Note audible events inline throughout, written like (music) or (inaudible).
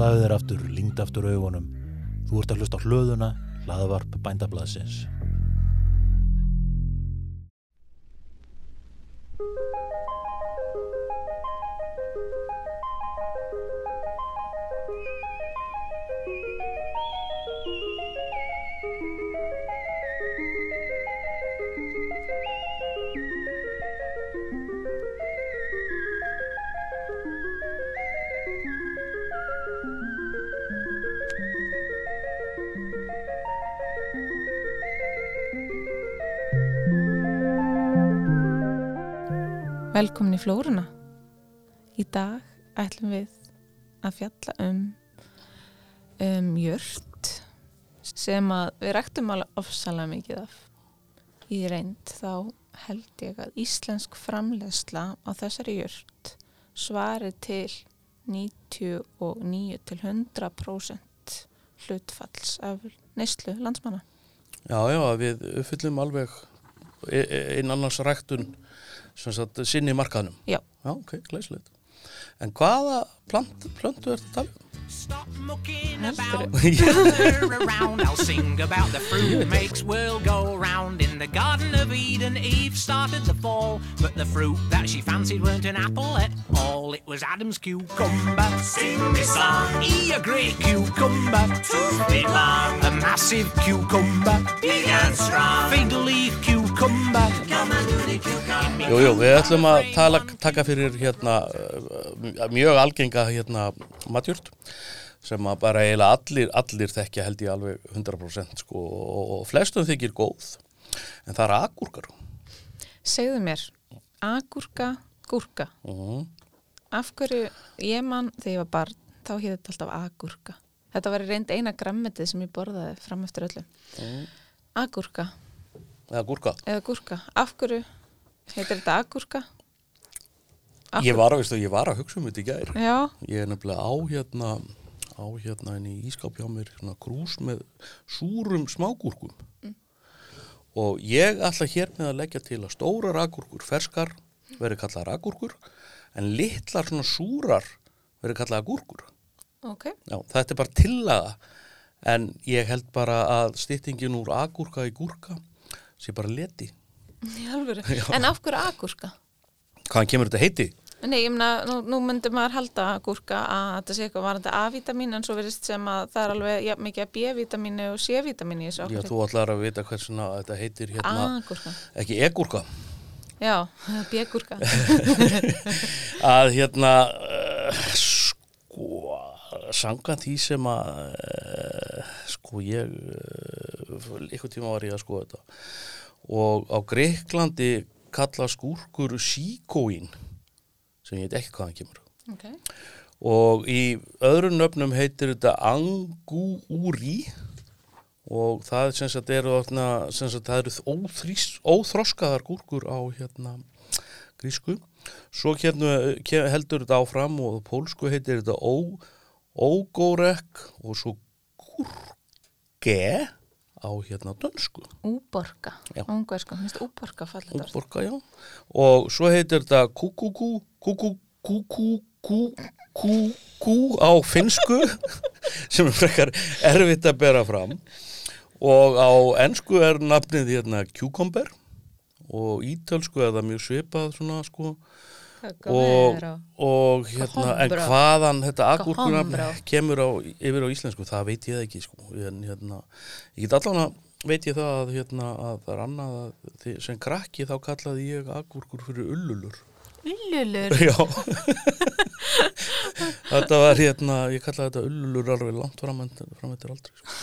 Slaðu þér aftur, lingd aftur augunum. Þú ert að hlusta á hlöðuna, hlaðvarp bændablaðsins. Velkomin í Flóruna. Í dag ætlum við að fjalla um, um jört sem að við ræktum alveg ofsalega mikið af. Í reynd þá held ég að íslensk framlegsla á þessari jört svari til 99 til 100% hlutfalls af neyslu landsmanna. Já, já, við uppfyllum alveg e- e- einn annars ræktun sem sagt sinni í markaðnum. Já. Já, ok, glæslegt. En hvaða plant, plöntu er þetta talið? Stop mucking Heldur about, gather (laughs) around. I'll sing about the fruit makes world go round. In the Garden of Eden, Eve started the fall, but the fruit that she fancied weren't an apple at all. It was Adam's cucumber. Sing me song. E a great cucumber, two feet long. A massive cucumber, big and strong. Fig leaf cucumber, Jú, jú, við ætlum að tala, taka fyrir hérna uh, mjög algenga hérna matjúrt sem að bara eiginlega allir, allir þekkja held ég alveg 100% sko og, flestum þykir góð en það er agúrkar. Segðu mér, agúrka, gúrka. Uh Af hverju ég mann þegar ég var barn, þá hétt þetta alltaf agúrka. Þetta var reynd eina grammetið sem ég borðaði fram eftir öllu. Agúrka Eða gúrka. eða gúrka. Af hverju heitir þetta agúrka? Af Ég var, að, veistu, ég var að hugsa um þetta í gær. Já, Ég er nefnilega á hérna á hérna í ískáp hjá mér svona krús með súrum smágúrkum og ég ætla hér með að leggja til að stórar agúrkur ferskar verið kallar agúrkur en litlar svona súrar verið kallar agúrkur ok. Já, þetta er bara tillaga en ég held bara að styttingin úr agúrka í gúrka sé bara leti. En af hverju agúrka? Hvaðan kemur þetta heiti? Nei, ég meina, nú, nú myndi maður halda gúrka að þetta sé eitthvað varandi A-vitamin en svo verðist sem að það er alveg ja, mikið af B-vitamini og þessu Já, þú ætlar að vita hversuna þetta heitir hérna, Agúrka. ekki egúrka Já, (laughs) B-gúrka. (laughs) að hérna uh, sko sanga því sem að uh, sko ég uh, eitthvað tíma var ég að skoða þetta og á Greiklandi kalla skúrkur síkóin sem ég veit ekki hvaðan kemur. Ok. og í öðrum nöfnum heitir þetta angúri og það er sem sagt eru þarna, sem sagt það eru óþrís, óþroskaðar gúrkur á hérna grísku. Svo hérna heldur þetta áfram og pólsku heitir þetta ógórek og svo gúrge á hérna dönsku Úborka. Já. Ungversku. Minnst úborka fallið orð. Óborga, já. Og svo heitir þetta kúkúkú, kúkúkú á finsku (laughs) sem er frekar erfitt að bera fram. Og á ensku er nafnið hérna cucumber og ítölsku er það mjög svipað svona sko og, og hérna en hvaðan þetta agúrkunafn Cohombro. kemur á, yfir á íslensku það veit ég ekki sko en hérna ég get allan að veit ég það að hérna að það er annað að sem krakki þá kallaði ég agúrkur fyrir ullulur Ullulur. já (laughs) þetta var hérna ég kallaði þetta ullulur alveg langt fram fram eftir aldrei sko.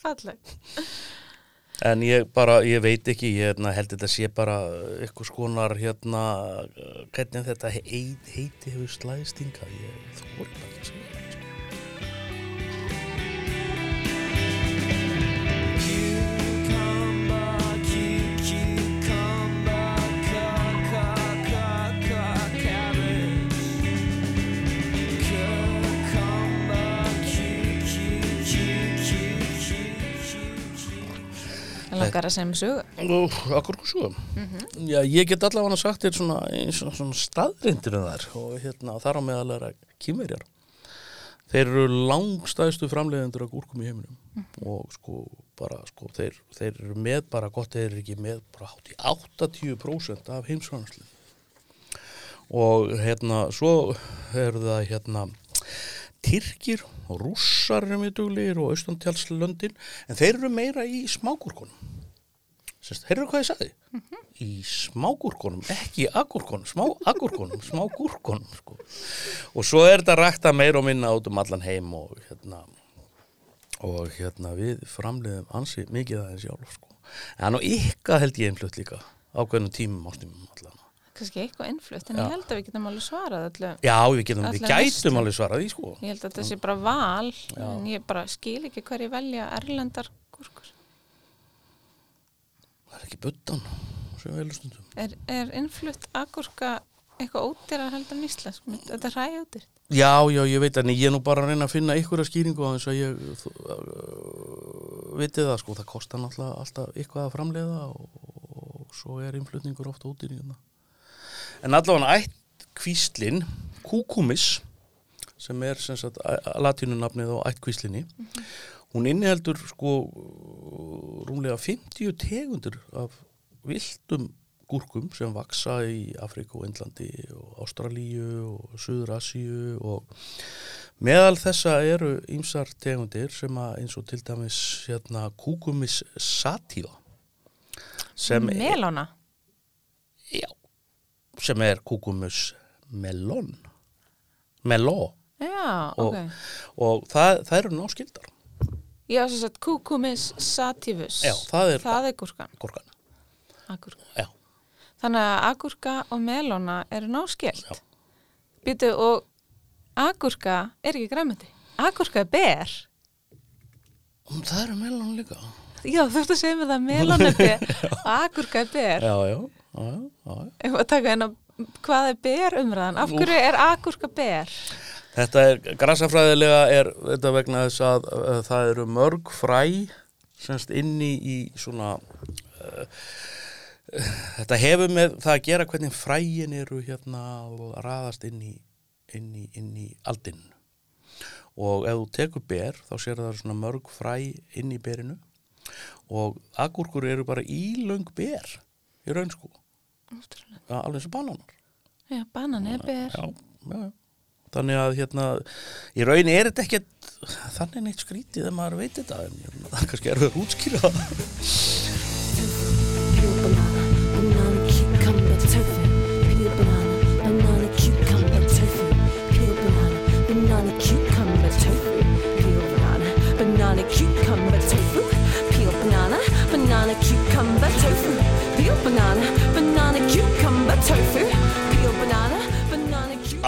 Falleg. En ég bara, ég veit ekki ég hérna, held þetta sé bara eitthvað skonar hérna uh, hvernig þetta heiti, hefur slæðstinga ég þóri bara ekki að segja Langar að segja mig sögu. Ú, Akkur svo Já, ég get allavega sagt þér svona, og svona staðrindir um þær og hérna þar á meðal er að kýmverjar þeir eru langstæðstu framleiðendur af gúrkum í heiminum. Og sko bara sko þeir, þeir eru með bara gott þeir eru ekki með bara hátt í 80% af heimsframslu og hérna svo eru það hérna Tyrkir og rússar eru mjög duglegir og austantjálslöndin en þeir eru meira í smágúrkunum Sérst, heyrðu hvað ég sagði? Í smágúrkunum, ekki í agúrkunum, smá agúrkunum, smágúrkunum sko. og svo er þetta rækta meira og minna út um allan heim og hérna og hérna við framleiðum ansi mikið aðeins sjálf sko. en á ykkar held ég einflutt líka ákveðnum tímum ástímum allan kannski eitthvað innflutt en Já. ég held að við getum alveg svarað öllu Já, við, getum, við gætum alveg svarað því sko. ég held að þetta sé bara val Já. en ég bara skil ekki hverju velja erlendar er ekki buttan sem við stundum. er, er innflutt agúrka eitthvað ódýrar heldur en íslensk þetta er ræjóttir Já, já, ég veit en ég er nú bara að reyna að finna ykkur að skýringu á þess að ég uh, viti það sko, það kostar náttúrulega alltaf eitthvað að framleiða og, og svo er innflutningur ofta í nýjana. En allavega ætt kvíslin, kúkumis, sem er sem sagt latínunafnið á ætt kvíslinni, hún inniheldur sko rúmlega 50 tegundur af vildum gúrkum sem vaksa í Afríku og Indlandi og Ástralíu og Suður Asíu og meðal þessa eru ýmsar tegundir sem að eins og til dæmis hérna kúkumis sativa sem, melóna? Já, sem er kúkumus melon meló. Já, og, ok. og það, það eru náskildar já, sem sagt kúkumis sativus. Já, það er- það er gúrkan. gúrkan, agúrka. já, þannig að agúrka og melóna eru Já. náskilt býtu og agúrka er ekki græmandi agúrka er ber. Mm, það eru melon líka. Já, þú ert að segja mér það melóna er ber. (laughs) Og agúrka er ber. Já, já, já, já, já. ef að taka hérna hvað er ber umræðan af hverju er agúrka ber Þetta er, grassafræðilega er þetta vegna þess að uh, það eru mörg fræ semst inni í svona uh, þetta hefur með það að gera hvernig fræin eru hérna og raðast inn í, inn í, inn í aldinn. Og ef þú tekur ber þá sér það svona mörg fræ inn í berinu. Og agúrkur eru bara ílöng ber í raun sko. Ja, alveg sem bananar. Já, banan er ber. Já, já, já. Þannig að hérna, í rauninni er þetta ekkert þannig neitt skrítið þegar maður veit þetta en meina, það er kannski erfið að útskýra það.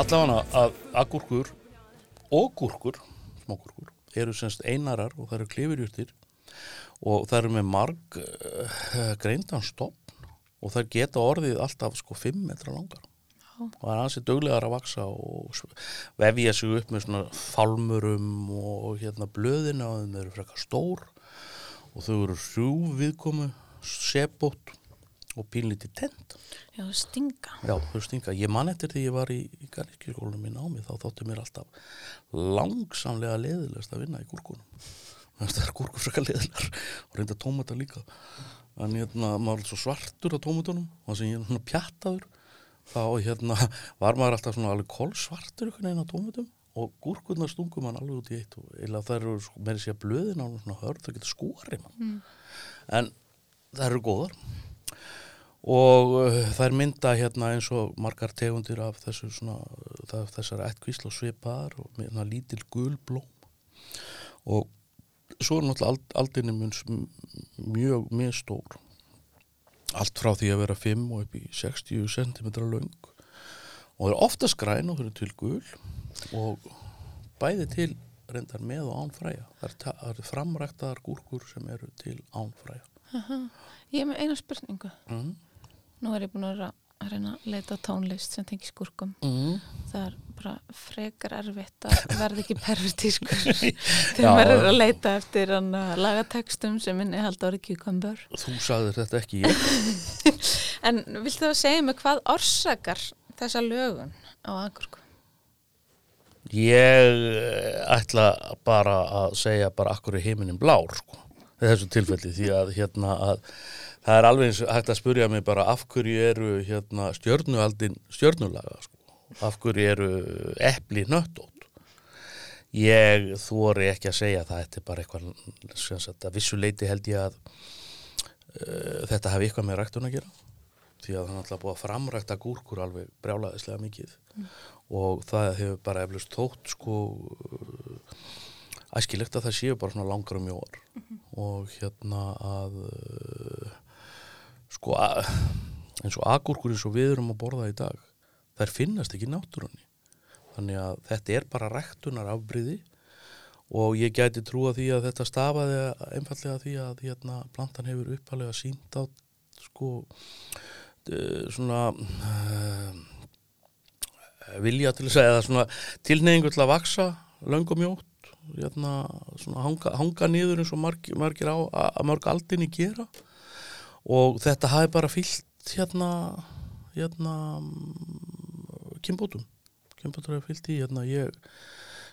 Allavega að agúrkur og gúrkur, smágúrkur, eru semst einarar og það eru klifurjurtir og það eru með marg uh, greindan stopn og það geta orðið alltaf sko 5 metra langar. og það er ansið duglegar að vaksa og vefja sig upp með svona fálmurum og hérna blöðina og þeim eru frekar stór og þau eru hrjú viðkomu sebót og pínlítið tent já, stinga. Já, þau stinga, ég man eftir því ég var í, í garðikirskólanum í námi þá þóttu mér alltaf langsamlega leðilegast að vinna í gúrkunum. Það er gúrkur frekar leðilegar og reynda tómata líka. En hérna, maður er svo svartur á tómatunum og sem ég er pjattaður þá hérna var maður alltaf svona alveg kolsvartur veginn á tómatum og gúrkurnar stungum hann alveg út í eitt eða það eru sko, meiri sér blöðin á svona hörð það getur skúari mann. En það eru góðar og uh, þær mynda hérna eins og margar tegundir af þessu svona, það, þessar ættkvísla og svipar og hérna lítil gul blóm. Og svo er náttúrulega ald, aldinni mjög, mjög stór allt frá því að vera 5 og upp í 60 cm löng. Og það er oftast græn og þau eru til gul. Og bæði til reyndar með og án fræja. Það eru ta- það eru framræktaðar gúrkur sem eru til án fræja. Ég er með eina spurningu. Mm. Nú er ég búin að reyna að leita tónlist sem tengi skúrkum. Mm. það er bara frekar erfitt að (laughs) verða ekki pervertískur. Þegar maður er að leita eftir lagatekstum sem inni halda orðið cucumber Þú sagðir þetta ekki (laughs) en viltu þá segja mig hvað orsakar þessa lögun á agurku? Ég eh, ætla bara að segja bara akkur er heiminin blár sko, í þessu tilfelli. Því að hérna að það er alveg eins hægt að spurja mig bara af hverju eru hérna stjörnualdin stjörnulaga sko, af hverju eru epli nöttótt. Ég þóri ekki að segja það, þetta er bara eitthvað að vissu leiti held ég að uh, þetta hafi eitthvað með ræktun að gera. Því að það er alltaf búið að framrækta gúrkur alveg brjálaðislega mikið. Og það hefur bara eflust þótt sko æskilegt að það séu bara svona langar og mjóar og hérna að uh, sko að, eins og agúrkur eins og við erum að borða í dag þær finnast ekki náttúrunni. Þannig að þetta er bara ræktunar afbríði og ég gæti trúa því að þetta stafaði einfallega því að hérna plantan hefur uppalega sínt á sko svona uh, vilja til að segja svona tilneyingu til að vaksa löng og mjótt hérna, svona hanga, hanga niður eins og margir, margir á að mörg aldinni gera og þetta hafi bara fyllt hérna hérna kimbótum kimbótur hafi fyllt í hérna ég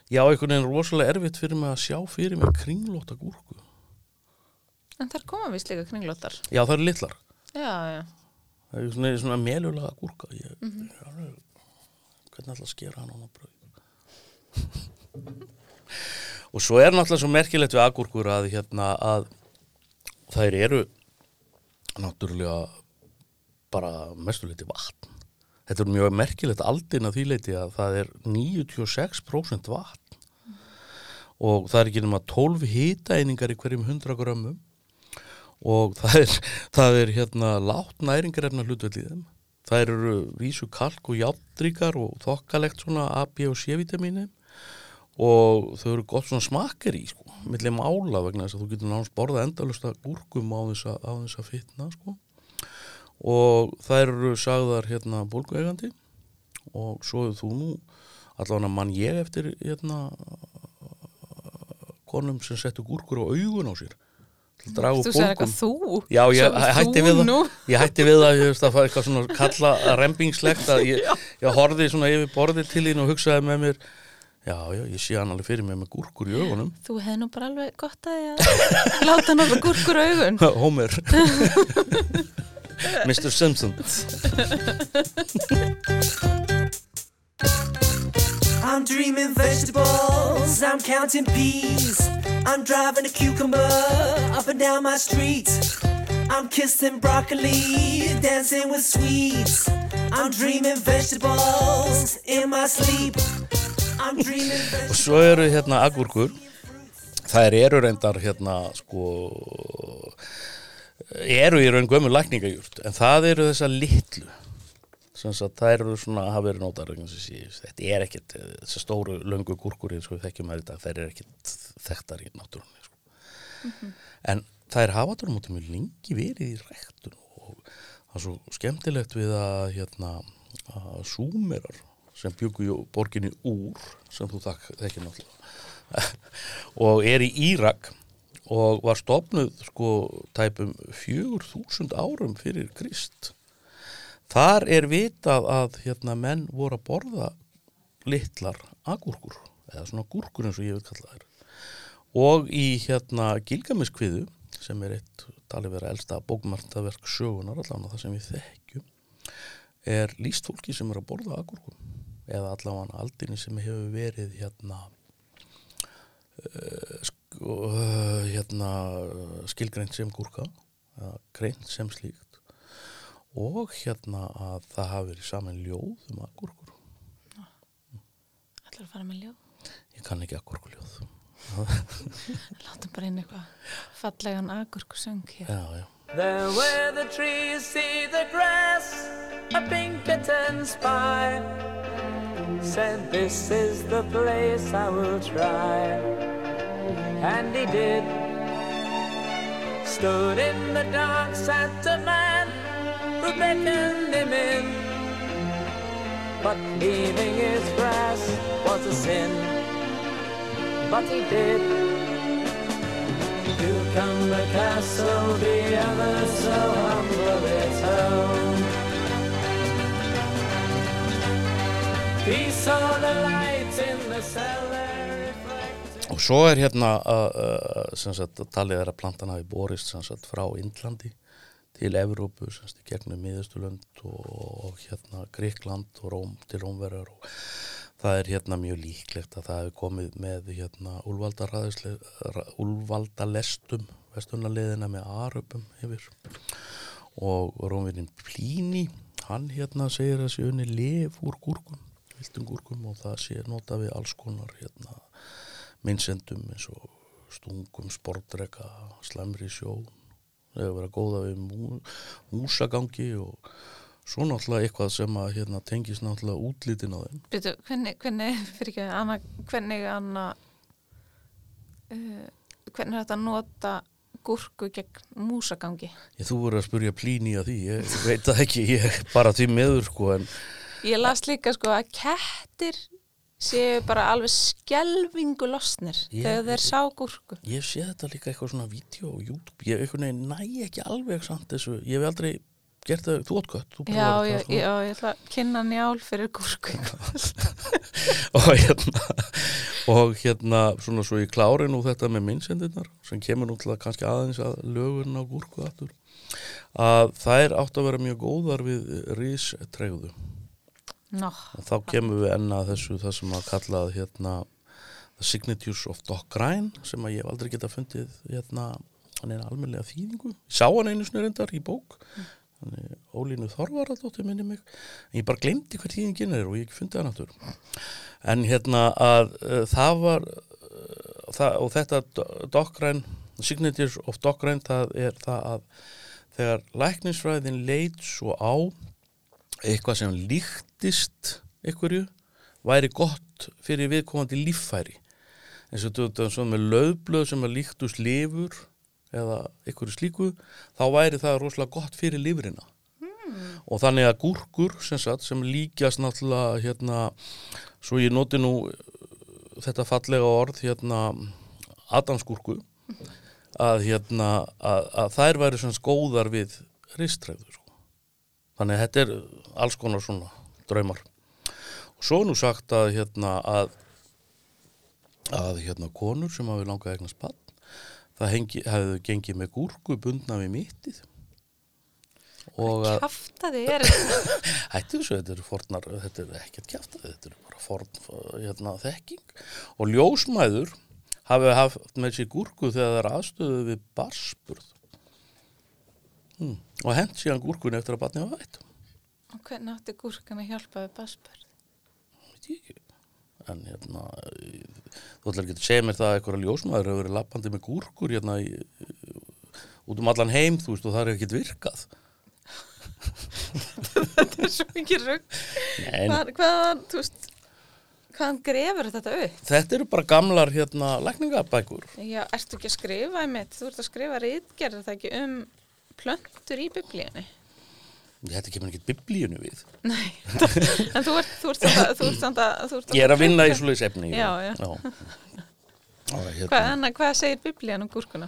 já einhvern veginn rosalega erfitt fyrir mig að sjá fyrir mig kringlóta gúrku En þar koma vist líka kringlóttar. já það eru litlar Já, já. það er svona, svona melulega gúrka ég, mm -hmm. ég alveg, hvernig að skera hann á bröð (laughs) og svo er náttúrulega svo merkilegt við agúrkur að hérna að þær eru náttúrulega bara mestuleiti vatn. Þetta er mjög merkilegt aldinn að því leiti að það er 96% vatn. Og það er ekki nema 12 hitaeiningar í hverjum 100 grömmum. Og það er, það er hérna látt næringarefna hlutvöld í þeim. Það eru vísu kalk og játtrykar og þokkalegt svona A, B og C-vitamini og þau eru gott svona smakkar í sko, millir mála vegna þess að þú getur náttúrulega borða endalust að gúrkum á þess að, á þess að fitna sko. Og það eru sagðar hérna bólguegandi og svo er þú nú allavega mann ég eftir hérna konum sem settu gúrkur á augun á sér til að draga úr Þú segir eitthvað þú. Já, ég hætti við það. nú. Ég hætti við það, ég veist að fara eitthvað svona kalla rempingslegt að ég, (laughs) ég horfði svona yfir borðið til þín og hugsaði með mér Já, já, ég sé hann alveg fyrir mig með gúrkur í augunum Þú hefði nú bara alveg gott að ég að láta hann okkur gúrkur á augun. (laughs) Homer (laughs) Mr. Simpson I'm dreaming vegetables, I'm counting peas. I'm driving a cucumber up and down my street. I'm kissing broccoli, dancing with sweets. I'm dreaming vegetables in my sleep. Og svo eru hérna agúrkur Það eru reyndar hérna sko eru í raun gömur lækningajúrt en það eru þessa litlu. Það eru svona hafa verið nótar að þetta er ekkit þessar stóru löngu gúrkur eins og við þekkjum að þetta þær eru ekkit þekktar í náttúrunni sko. en það er hafa þetta mútið mjög lengi verið í ræktun og það er svo skemmtilegt við að hérna að súmerar sem byggu í borginni Úr sem þú þekk, þekkir náttúrulega. (laughs) Og er í Írak og var stopnuð sko tæpum 4000 árum fyrir Krist. Þar er vitað að hérna menn voru að borða litlar agúrkur eða svona gúrkur eins og ég vil kalla þær. Og í hérna Gilgamiskviðu sem er eitt talið vera elsta bókmartaverk sögunar allavega það sem við þekkjum er líst fólki sem er að borða agúrkum eða allavega aldinni sem hefur verið hérna uh, sko, uh, hérna skilgreint sem gúrka eða greint sem slíkt. Og hérna að það hafi verið saman ljóð um agúrkur. Ætlar að fara með ljóð. ég kann ekki agúrkuljóð. (laughs) Látum bara inn eitthvað fallegan agurku söng hér. já, já. There where the trees see the grass, a Pinkerton spy said, This is the place I will try. And he did. Stood in the dark, sat a man who beckoned him in. But leaving his grass was a sin. But he did. Cucumber Castle, the ever so humble its Og svo er hérna uh, sem sagt, að talið er að plantan hafi borist sagt, frá Indlandi til Evrópu, sagt, gegnum Miðausturlönd og, og hérna Gríkland og Róm til Rómverjar og það er hérna mjög líklegt að það hefur komið með hérna úlvaldalestum vestunarliðina með aröpum yfir. Og Rómverjinn Plíni hann hérna segir að sé unni lif úr gúrkum, viltum gúrkum og það sé nota við alls konar hérna minnsendum eins og stungum, sportreka, slæmri sjó þau hefur verið að góða við mú, músagangi og svo náttúrulega eitthvað sem að hérna, tengist náttúrulega útlítin á þeim Byrju, hvernig, hvernig, fyrir ekki, Anna, hvernig Anna, uh, hvernig er þetta að nota gúrku gegn músagangi? ég, þú voru að spurja plíni að því ég veit það ekki, ég bara því meður sko en Ég las líka sko að kettir séu bara alveg skelvingu losnir Ég- þegar þeir sá gúrku. ég sé þetta líka eitthvað svona vídeo á YouTube, ég næ ekki alveg samt þessu, ég hef aldrei gert það, þú gött, þú prófaðir ég, það, sko. já, ég ætla að kynna njál fyrir gúrku. (laughs) og hérna og hérna svona svo ég klári nú þetta með minnsendirnar sem kemur nú til að kannski aðeins að lögun á gúrku aftur að þær átt að vera mjög góðar við ristregðu Nó, og þá kemur við enna þessu það sem að kalla hérna The Signatures of Doc Ryan sem að ég hef aldrei geta fundið hérna hann er almennlega þýðingu ég sá hann einu snurindar í bók. Þannig, Ólínu Þorvaradóttir minni mig. En ég bara glemdi hver þýðingin er og ég fundið hann aftur. En hérna að uh, það var uh, það, og þetta Do- Doc Ryan Signatures of Ryan það er það að þegar læknisfræðin leit svo á eitthvað sem líktist einhverju væri gott fyrir viðkomandi líffæri. Eins og þetta er svona með löðblöð sem að líktust lifur eða einhverju slíku þá væri það rosalega gott fyrir lifrina. Og þannig að gúrkur sem, sagt, sem líkjast náttúrulega hérna, svo ég noti nú uh, þetta fallega orð hérna Adamsgúrku að hérna að, að þær væri svona skóðar við ristræður. Þannig að þetta er alls konar svona draumar. Og svo er nú sagt að hérna að að hérna konur sem hafi langað eignar spann það hengi, hefðu gengið með gúrku bundna við mittið. Og að kaftaði er (laughs) hættu þessu, þetta eru fornar þetta er ekkert kjaftaði, þetta eru bara forn hérna, þekking. Og ljósmæður hafi haft með sér gúrku þegar það er aðstöðu við barspurð hmm. Og hent síðan gúrkun eftir að batni var vætt Og hvernig átti gúrkan að hjálpa við basbörð? veit ég ekki en hérna þú ætlar ekki að segja mér það að einhverja ljósmaður hefur verið lappandi með gúrkur hérna í, út um allan heim þú veist og það er ekkert virkað (laughs) Þetta er svo mikið rugg. Hvað, hvaðan, veist, hvaðan grefur þetta upp? þetta eru bara gamlar hérna lækningabækur Já, ertu ekki að skrifa einmitt? Þú ert að skrifa rítgerð það ekki um plöntur í biblíunni? þetta kemur ekkert biblíunu við Nei, (laughs) en þú ert, þú ert, samt að- þú ert, samt að- þú ert ég er að vinna í svoleiðis efni Já, já. já. (laughs) Og hérna, Hvað, Anna, hvað segir biblían um gúrkuna?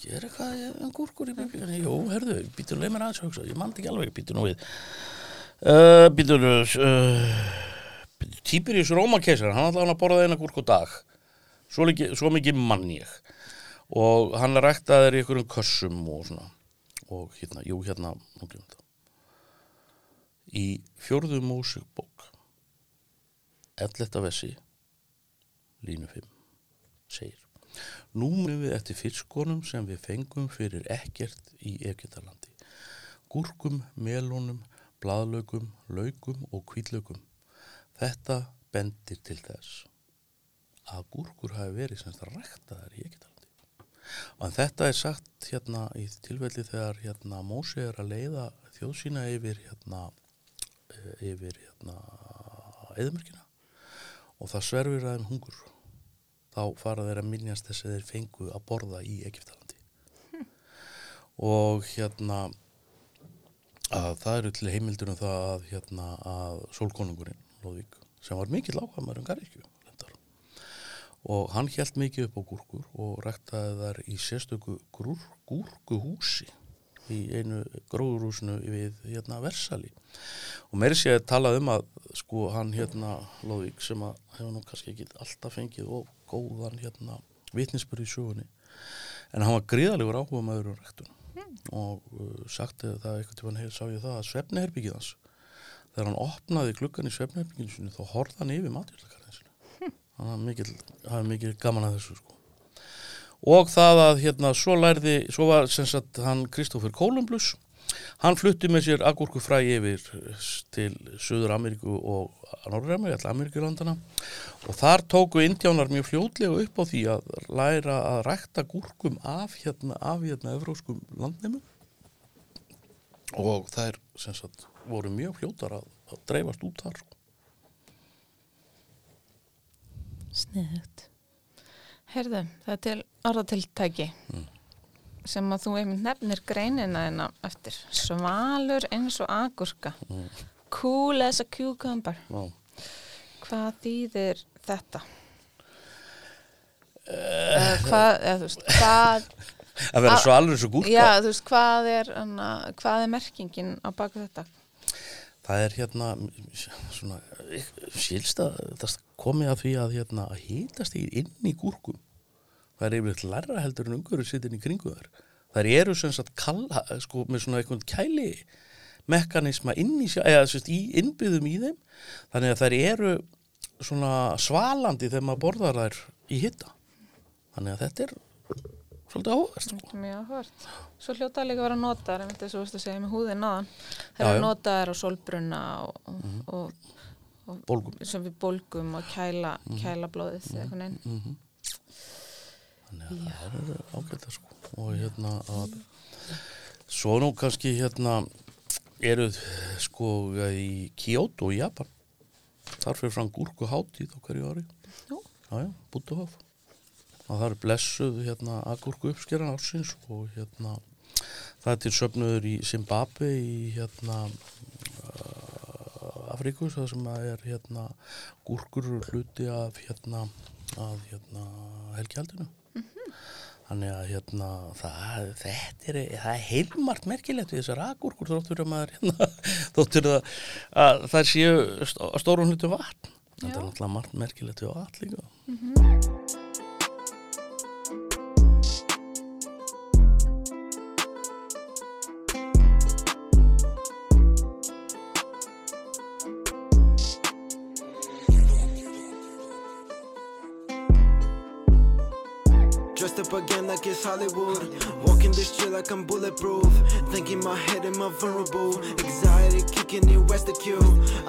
ég er eitthvað en gúrkur í biblíunu jú, herðu, býtur leið mér aðeins að hugsa ég mandi ekki alveg, býtur nú við uh, býtur uh, Tíbirius Rómakeisar hann ætlaði hann að borða eina gúrku á dag svo, svo mikið mann ég og hann ræktaði þér í einhverjum kössum og svona og hérna, jú hérna í fjórðu mósubók 11. vessi línu 5 segir Nú munum við eftir fiskonum sem við fengum fyrir ekkert í Egyptalandi. Gúrkum, melónum, blaðlaukum, laukum og kvítlaukum. Þetta bendir til þess að gúrkur hafi verið semst ræktaðar í Egyptalandi. Og þetta er sagt hérna í tilfelli þegar hérna Mósi er að leiða þjóð sína yfir hérna eh, yfir hérna eðumörkina og það sverfir að þeim hungur þá fara þeir að minnjast þess að þeir fengu að borða í Egiptalandi og hérna að það eru til heimildur um það að hérna að sólkonungurinn Lóðvík sem var mikill ákvæmur um reyndar. Og hann hjælt mikið upp á gúrkur og ræktaði þar í sérstöku gúr, gúrkuhúsi í einu gróðurúsinu við hérna Versali og meiri sé að talað um að sko hann hérna Lóðvík sem að hefur nú kannski ekki alltaf fengið og góðan hérna vitnisbur í sögunni en hann var gríðalegur áhuga maður um rektun og uh, sagti það eitthvað tíma hefur sá ég það að svefniherbyggið hans þegar hann opnaði gluggan í svefniherbygginu sinu þá horfði hann yfir matjöldakarðin hann hafði mikil, hafði mikil gaman að þessu sko. Og það að hérna svo lærði, svo var sem sagt hann Kristófur Kolumbus hann flutti með sér agurku fræ yfir til Suður Ameríku og Norður-Ameríku, alltaf Ameríkulandana og þar tóku indjánar mjög fljótlega upp á því að læra að rækta gúrkum af hérna, af hérna evróskum landnemu og þær sem sagt voru mjög fljótar að, að dreifast út þar sko. Sniðugt. Herðu, það er til orðatiltæki sem að þú einmitt nefnir greinina hérna eftir. Svalur eins og agurka. Cool as a cucumber. Já. Hvað þýðir þetta? Uh, hvað, eða, þú veist, hvað, að vera svalur eins og gúrka já, þú veist, hvað er, hana, hvað er merkingin á baku þetta? Það er hérna svona, sílst að það komið að því að hérna að hýtast í inn í gúrkum. Það er yfirleitt lærra heldur en umhverju sittin í kringu þar þær eru sem sagt kalla, sko, með svona einhvern kæli mekanisma inn í, eða sérst í innbyðum í þeim. Þannig að þær eru svona svalandi þegar maður borðar þær í hitta. Þannig að þetta er svolítið áhverst sko. Mjög áhvert. Svo hljóta líka að vera notaðar, þess að þú veist að segja með húðin náðan. Það Já, eru já. notaðar á solbrunna og, og, og bólgum. sem við bólgum og kæla, kæla blóðið eitthvað neinn. þannig að það eru ágæta sko. Og hérna að svo nú kannski hérna eruð sko í Kyoto í Japan. Þar fyrir fram gúrku hátíð á hverju ári. Já já, bútuhof og það er blessuð hérna agúrku uppskeran ársins og hérna það er til söfnuður í Zimbabwe í hérna uh, Afríku það sem er hérna gúrkur eru hluti af hérna að hérna helgjaldinu þannig að hérna það, þetta er, er heilmart merkilegt við þessar agúrkur þóttur að maður hérna, (laughs) þóttur að, að það séu st- stórum hlutu vatn. Þetta er náttúrulega margt merkilegt við vatn líka Hollywood. Walking this shit like I'm bulletproof. Thinking my head am I vulnerable. Anxiety kicking in where's the cue?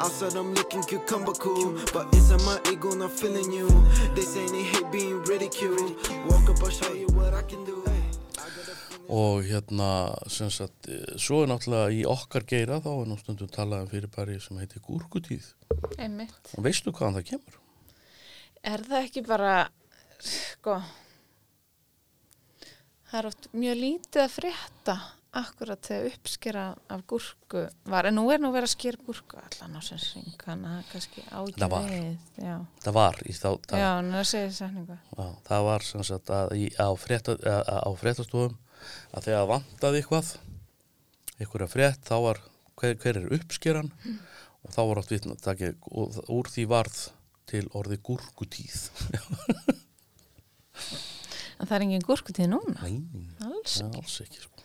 Outside I'm looking cucumber cool. But inside my ego not feeling you. They say they hate being ridiculed. Walk up, I'll show you what I can do. og hérna sem sagt, eh, svo er náttúrulega í okkar geira þá er nú stundum talað um fyrirbæri sem heitir gúrkutíð Einmitt. og veistu hvaðan það kemur? Er það ekki bara, sko, það er oft mjög lítið að frétta akkurat þegar uppskera af gúrku var, en nú er nú verið að skera gúrku allan á sem syng, á Það var. Já, það var í þá það, já. Já, það var sem sagt að í, á, frétta, á fréttastofum að þegar vantaði eitthvað einhverja frétt þá var hver, hver er uppskeran? Og þá var átt vitna úr því varð til orði gúrkutíð En það er engin gúrkutíð núna, Nei, alls. ja, alls ekki sko.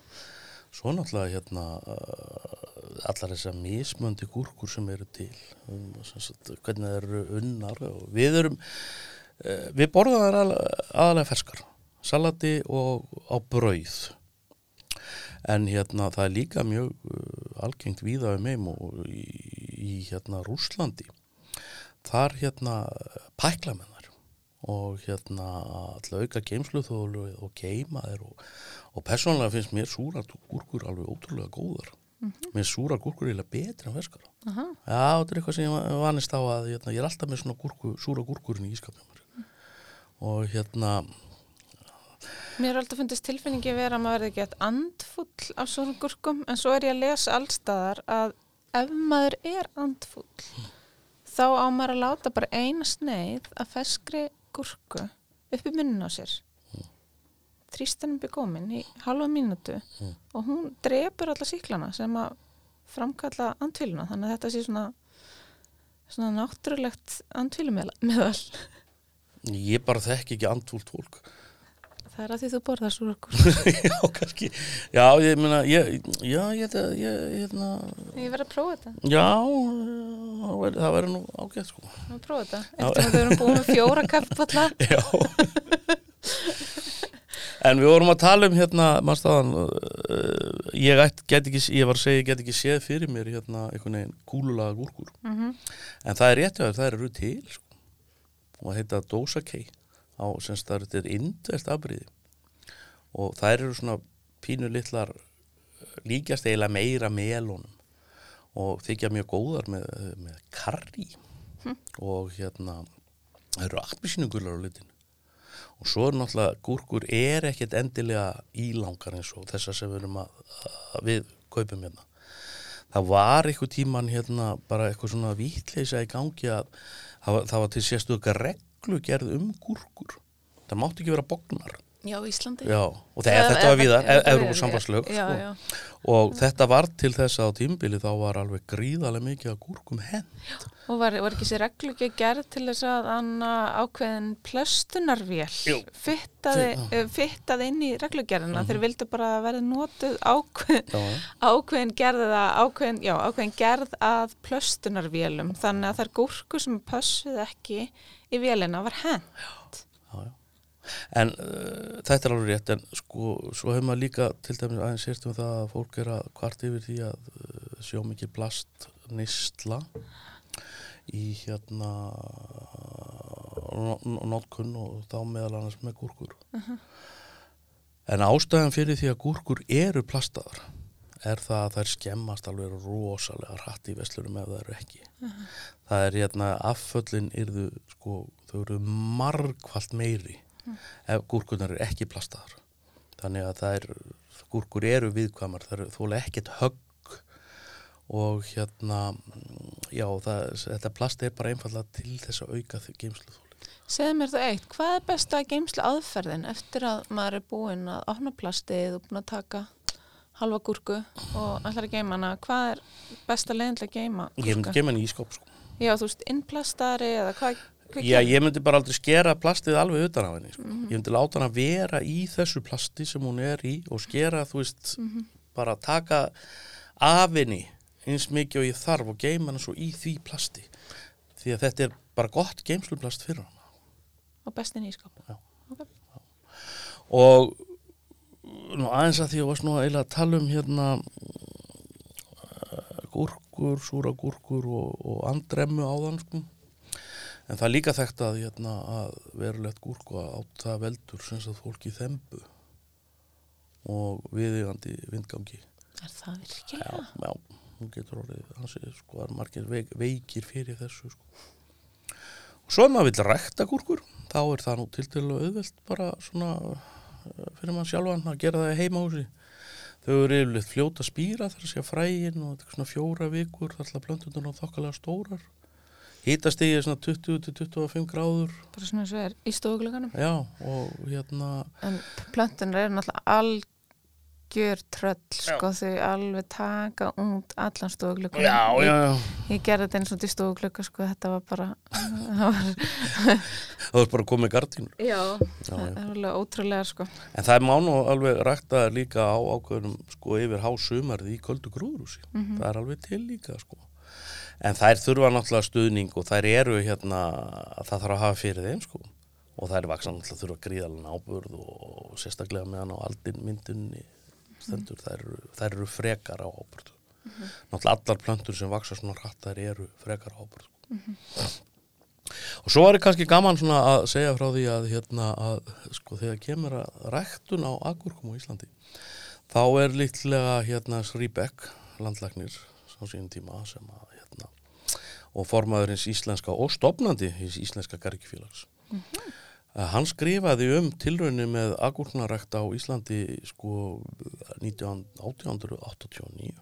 Svo náttúrulega hérna uh, allar þessar mismöndi gúrkur sem eru til um, sem sagt, hvernig það eru unnar og við erum uh, við borðum aðal- aðalega ferskar salati og á brauð en hérna það er líka mjög uh, algengt víða um heim og í, í hérna Rúslandi þar hérna pækla með þær og hérna alltaf auka geimsluþólu og geima þær og, og persónulega finnst mér súra gúrkur alveg ótrúlega góðar. Mér finnst súra gúrkur eiginlega betri en ferskar. Já, þetta er eitthvað sem ég vanist á að hérna, ég er alltaf með svona gúrku, súra gúrkurinn í ískapnum og hérna Mér er alltaf fundist tilfinningi vera að maður verði ekki að andfull af svona gúrkum, en svo er ég að lesa allstaðar að ef maður er andfull, þá á maður að láta bara eina sneið að feskri gúrku upp í munnin á sér. þrýstanum byggómin í halva mínútu og hún drepur alla síklana sem að framkalla andfyluna þannig að þetta sé svona svona náttúrulegt andfylumeðal Ég bara þekki ekki andfúlt fólk. Það er að því þú borðar súrakur (laughs) já, kannski. Já, ég meina, ég, já, ég, ég, ég, hérna, ég verð að prófa þetta já, það væri nú ágætt, sko. Við að prófa þetta. Eftir að þau erum búin með fjóra kaffipalla. (laughs) Já. en við vorum að tala um hérna, maður staðan, uh, ég get ekki, ég var að segja, ég get ekki séð fyrir mér hérna einhvern veginn kúlulaga gúrkur. En það er rétt að það eru til, sko. Og það heita Dosa K á, sem það er, þetta er indvert afbríði. Og það eru svona pínu litlar líkjast eiginlega meira melónum og þykja mjög góðar með, með karri og hérna það eru appisínugular á litin og svo er náttúrulega gúrkur er ekkert endilega ílangar eins og þessar sem við erum að, að við kaupum hérna. Það var eitthvað tíman hérna bara eitthvað svona vítleysa í gangi að það var, það var til sérstu reglugerð um gúrkur. Það mátti ekki vera bognar Já, Íslandi. Já, og þegar þetta var víðar, Evrópu samfélagslög Já, sko. já. og þetta var til þess að á tímbili þá var alveg gríðarlega mikið að gúrkum henn Og var, var ekki sér reglu ekki gerð til þess að anna ákveðin plöstunarvél Jú. fittaði, Fi- uh, fittaði inn í reglugerðina. Þeir vildu bara að verði notuð ákveðin, Já, já. ákveðin gerð að, ákveðin, já, ákveðin gerð að plöstunarvélum. Þannig að þær gúrku sem pössuð ekki í vélina var henn. já, já. En uh, þetta er alveg rétt en sko, svo hefur maður líka til dæmis aðeins sért um það að fólk er að kvart yfir því að uh, sjá mikið plast nýstla í hérna notkun og þá meðal annars með gúrkur. En ástæðan fyrir því að gúrkur eru plastaðar er það að þær skemmast alveg rosalega hratt í veslurum ef það eru ekki. Það er hérna afföllin yrðu sko, þau eru margfalt meiri ef gúrkunar eru ekki plastaðar. Þannig að það er, gúrkur eru viðkvæmar, það eru þóla ekkert högg og hérna, já, það, þetta plast er bara einfallega til þess að auka geimslu þóli. Segðu mér það eitt, hvað er besta geimslu aðferðin eftir að maður er búinn að opna plastið og búinn að taka halva gúrku og ætlar að geima hana, hvað er besta leiðin til að geima Ég myndi gúrku? geima henni í skáp, sko. Já, þú veist, innplastari eða hvað Já, ég myndi bara aldrei skera plastið alveg utan á henni, sko. Mhm. Ég myndi láta hann að vera í þessu plasti sem hún er í og skera, þú veist, Mhm. bara taka af henni eins mikið og ég þarf og geima hann svo í því plasti. Því að þetta er bara gott geimsluplast fyrir hann. og bestin í skáp og nú aðeins að því að varst nú eiginlega að tala um hérna uh, gúrkur, súra gúrkur og, og andremmu áðan sko. En það er líka þekkt að, hérna, að verulegt gúrku að átt það veldur sem sagt fólki þembu og viðigandi vindgangi Er það virkilega? já, já, hún getur orðið hansi, sko, er margir veik, veikir fyrir þessu sko. og svo ef maður vill rækta gúrkur þá er það nú til til auðvelt bara svona eh, fyrir mann sjálfan að gera það í heimahúsi þau eru yfirleitt fljóta að spýra þar að segja frægin og þetta er svona fjóra vikur þar alltaf plöntunar og þokkalega stórar hitastigið er svona 20-25 gráður. Bara svona eins og er í stofugluganum. Já og hérna En plöntunar eru náttúrulega algjör tröll sko þau alveg taka út allan stofuglugan já, já, já. Ég gerði þetta eins og til stofugluga sko þetta var bara (laughs) það var, það er bara komið gardínur. Já, já, það er alveg ótrúlega sko. En það er mánu alveg rækta líka á ákveðnum sko yfir hásumarði í köldu grúðrúsi. Það er alveg til líka sko. En þær þurfa náttúrulega stuðning og þær eru hérna, það þarf að hafa fyrir þeim sko. Og þær vaksan náttúrulega þurfa gríðalega ábörð og sérstaklega meðan á aldin myndunni stendur. Þær, þær eru frekar á ábörð. Náttúrulega allar plöntur sem vaksa svona hratt þær eru frekar á ábörð. Og svo er kannski gaman svona að segja frá því að hérna að sko þegar kemur að ræktun á agurkum á Íslandi þá er líklega hérna Srýbek landlagnir á sínum tíma sem að hérna og formaður hins íslenska og stopnandi hins íslenska gargifélags mm hann skrifaði um tilraunni með agurknarækt á Íslandi sko 19, 1889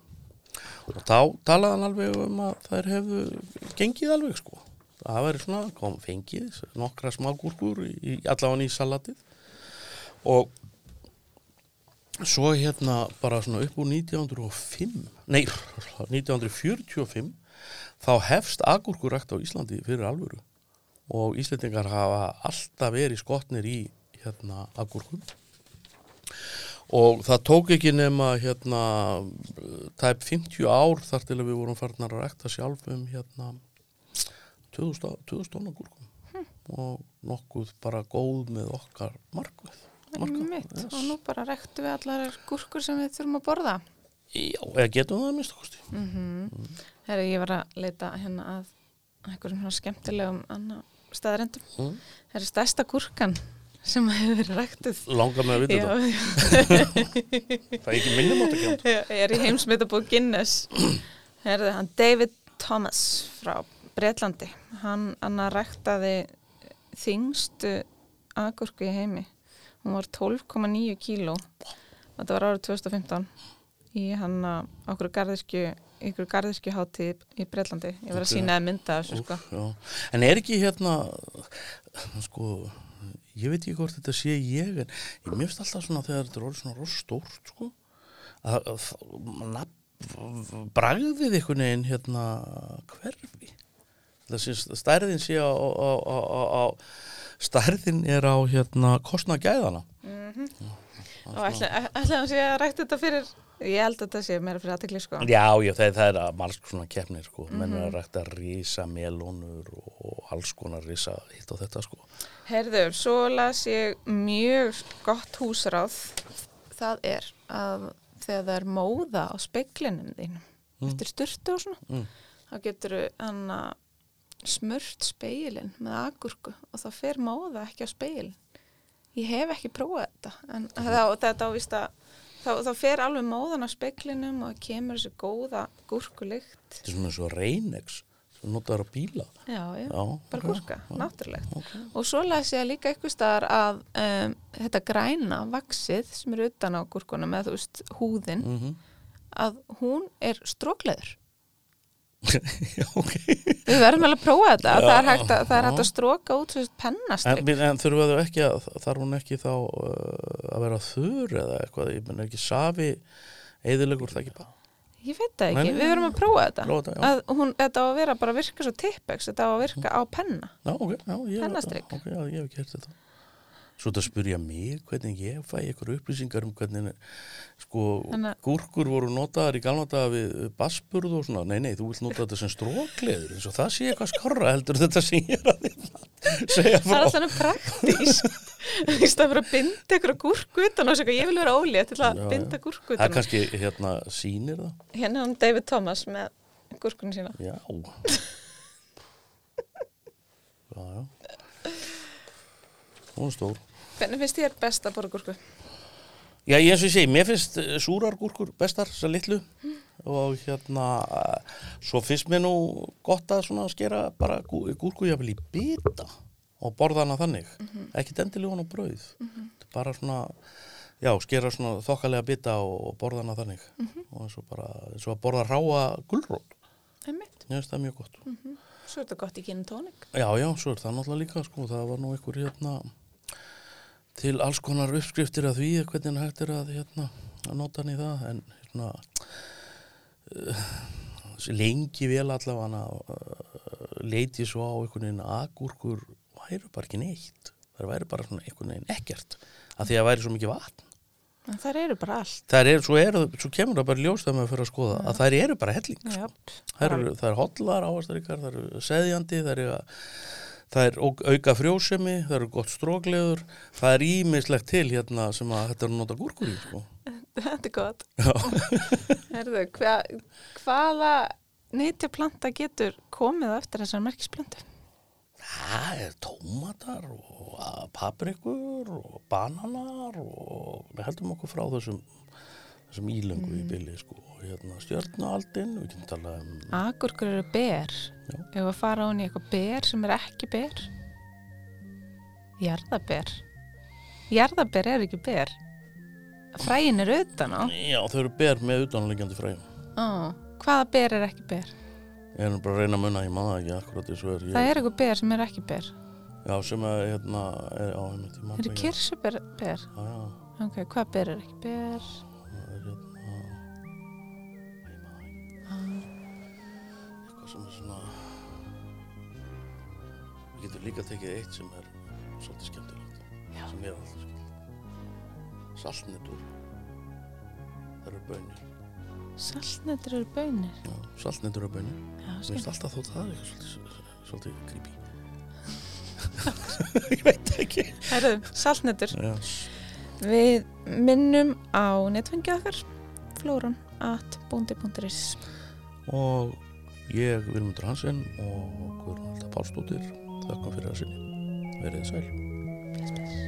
og þá talaði hann alveg um að þær hefðu gengið alveg sko. Það væri svona, kom fengið nokkra smágúrkur í, allavega í salatið. Og svo hérna bara svona upp úr 1905 nei, 1945 þá hefst agúrkurækt á Íslandi fyrir alvöru. Og Íslendingar hafa alltaf verið skotnir í hérna agúrkum. Og það tók ekki nema hérna tæp 50 ár þar til að við vorum farnar að rækta sjálf um hérna 2000 2000 tonna gúrkum og nokkuð bara góð með okkar markveð Einmitt. og nú bara rektu við allar gúrkur sem við þurfum að borða. Já, eða getum það að minnst kosti. Herri, ég var að leita hérna að einhverjum svona skemmtilegum anna staðarendum Mm. Herri, stærsta gúrkan sem hefur verið rektuð Langar með að vita þetta (laughs) Það. Er ekki minnum átt að Já, ég er í heimsmyndabók Guinness. Herði, hann David Thomas frá Bretlandi hann, hann ræktaði þingstu agurku í heimi hún var 12,9 kíló. Þetta var árið 2015 í hann að okkur garðiskju ykkur garðiskju hátíð í Bretlandi. Ég var að sína að mynda þessu sko. Já. En er ekki hérna sko ég veit ekki hvort þetta sé ég en ég finnst alltaf svona þegar þetta er orðið svona rosa stórt sko að, að nafn, bragðið einhvern veginn hérna hverfi. Þessi stærðin sé á, á, stærðin er á hérna kostna gæðana og ætla ætla sé að rækta þetta fyrir ég held að þetta sé meira fyrir aðtekli sko. Já, já, það, það er að margs svona keppnir sko, menn er að rækta rísa melónur og alls konar rísa hitt og þetta sko. Herður, svo las ég mjög gott húsráð. Það er að þegar það er móða á speiklinum þínum, eftir styrtu og svona, Mm. þá getur þú smurt speilin með agurku og þá fer móða ekki á speilin. Ég hef ekki prófað þetta, en þá, þetta ávist að þá, þá fer alveg móðan á speiklinum og kemur þessi góða gúrkulykt. Þetta er svona og Reynex sem notaður á bíla Já, já. Já, bara gúrka, náttúrulegt ok. og svo las ég líka eitthvað staðar að um, þetta græna vaksið sem er utan á gúrkunum eða þú veist húðin Mhm. að hún er strókleður (laughs) Já, ok. Við verðum alveg að prófa þetta. Já, það er hægt að, hægt að stróka út svo En, en þurfa þau ekki að þarf hún ekki þá uh, að vera þurr eða eitthvað, ég menn ekki safi eðilegur það ekki bara? Ég veit það ekki, nei, við verðum að prófa þetta, já. að hún, þetta á að vera bara að virka svo tippex, þetta á að virka á penna. Já, ok, já, ég, Pennastrik. ok, já, ég hef ekki hert þetta Svo þetta spyrja mig hvernig ég fæ ykkur upplýsingar um hvernig sko, Þannig gúrkur voru notaðar í galna daga við basburð og svona, nei, nei, þú vilt nota þetta sem strókleður eins og það sé eitthvað skarra heldur þetta sem ég er að segja það frá er alltaf praktísk í stað fyrir að binda ykkur gúrku utan og segja, ég vil vera ólétt til að Já, binda gúrku Það utan er kannski hérna sýnir það. Hérna er hann David Thomas með gúrkunni sína. Já. (laughs) Já, já Hún er stór. Hvernig finnst þér best að borða gúrku? Já, ég eins og ég segi, mér finnst eh, súrar gúrkur bestar, þessar litlu. Og hérna, svo finnst mér nú gott að svona skera bara gú- gúrku jafnvel í bita og borða hana þannig, ekki endilega hún á brauð, bara svona, já, skera svona þokkalega bita og, borða hana þannig. Og eins og bara, eins og að borða ráa Einmitt. ég finnst það mjög gott. Svo er þetta gott í gin tónik. Já, já, svo er það náttúrulega líka, sko, það var nú einhver hérna til alls konar uppskriftir að því hvernig hægt er að hérna að nota hann í það en hérna uh, lengi vel allavega uh, leiti svo á einhvern veginn að agúrkur væru bara ekki neitt það væri bara einhvern veginn ekkert að því að væri svo mikið vatn En þær eru bara allt. það er, svo, er, svo kemur það bara ljós þegar maður fyrir að skoða að þær eru bara helling sko. Það eru, það er hotlar ávastaríkar, það eru seðjandi, það eru, það er auka frjósemi, það eru gott strókleður, það er ímislegt til hérna sem að þetta er að nota gúrkur í, sko. Þetta er gott. (laughs) Herðu, hva, hvaða neytjaplanta getur komið eftir þessar merkisplöntu? það er tómatar og paprikur og bananar og við heldum okkur frá þessum, þessum ílöngu í bylli, sko. Hérna stjörnualdin, við getum talað um, Agurkur eru ber. Já. Ef að fara án í eitthvað ber sem er ekki ber. Jarðaber. Jarðaber er ekki ber. Fræin er utan á. já, þau eru ber með utanlegjandi fræjum. Ó, hvaða ber er ekki ber? Ég er bara að reyna að munna, ég maður ekki akkurat og er. Ég, Það er eitthvað ber sem er ekki ber. Já, sem að, hérna, er, man Það eru kirsuber ber. Já, já. Ok, hvað ber er ekki? Ber, við getum líka tekið eitt sem er svolítið skemmtilegt Já. sem er alltaf skemmtilegt saltnetur það eru bönir saltnetur eru bönir. Já, saltnetur eru bönir Mér finnst alltaf þótt það er eitthvað svolítið, svolítið creepy (laughs) Ég veit ekki Herðu, saltnetur. Já, Við minnum á netfengið okkar, flóran at bóndi.is. og ég Vilmundur Hansen og Guðrún Halda Pálsdóttir þakka fyrir að sinni verið sæl Bless, bless.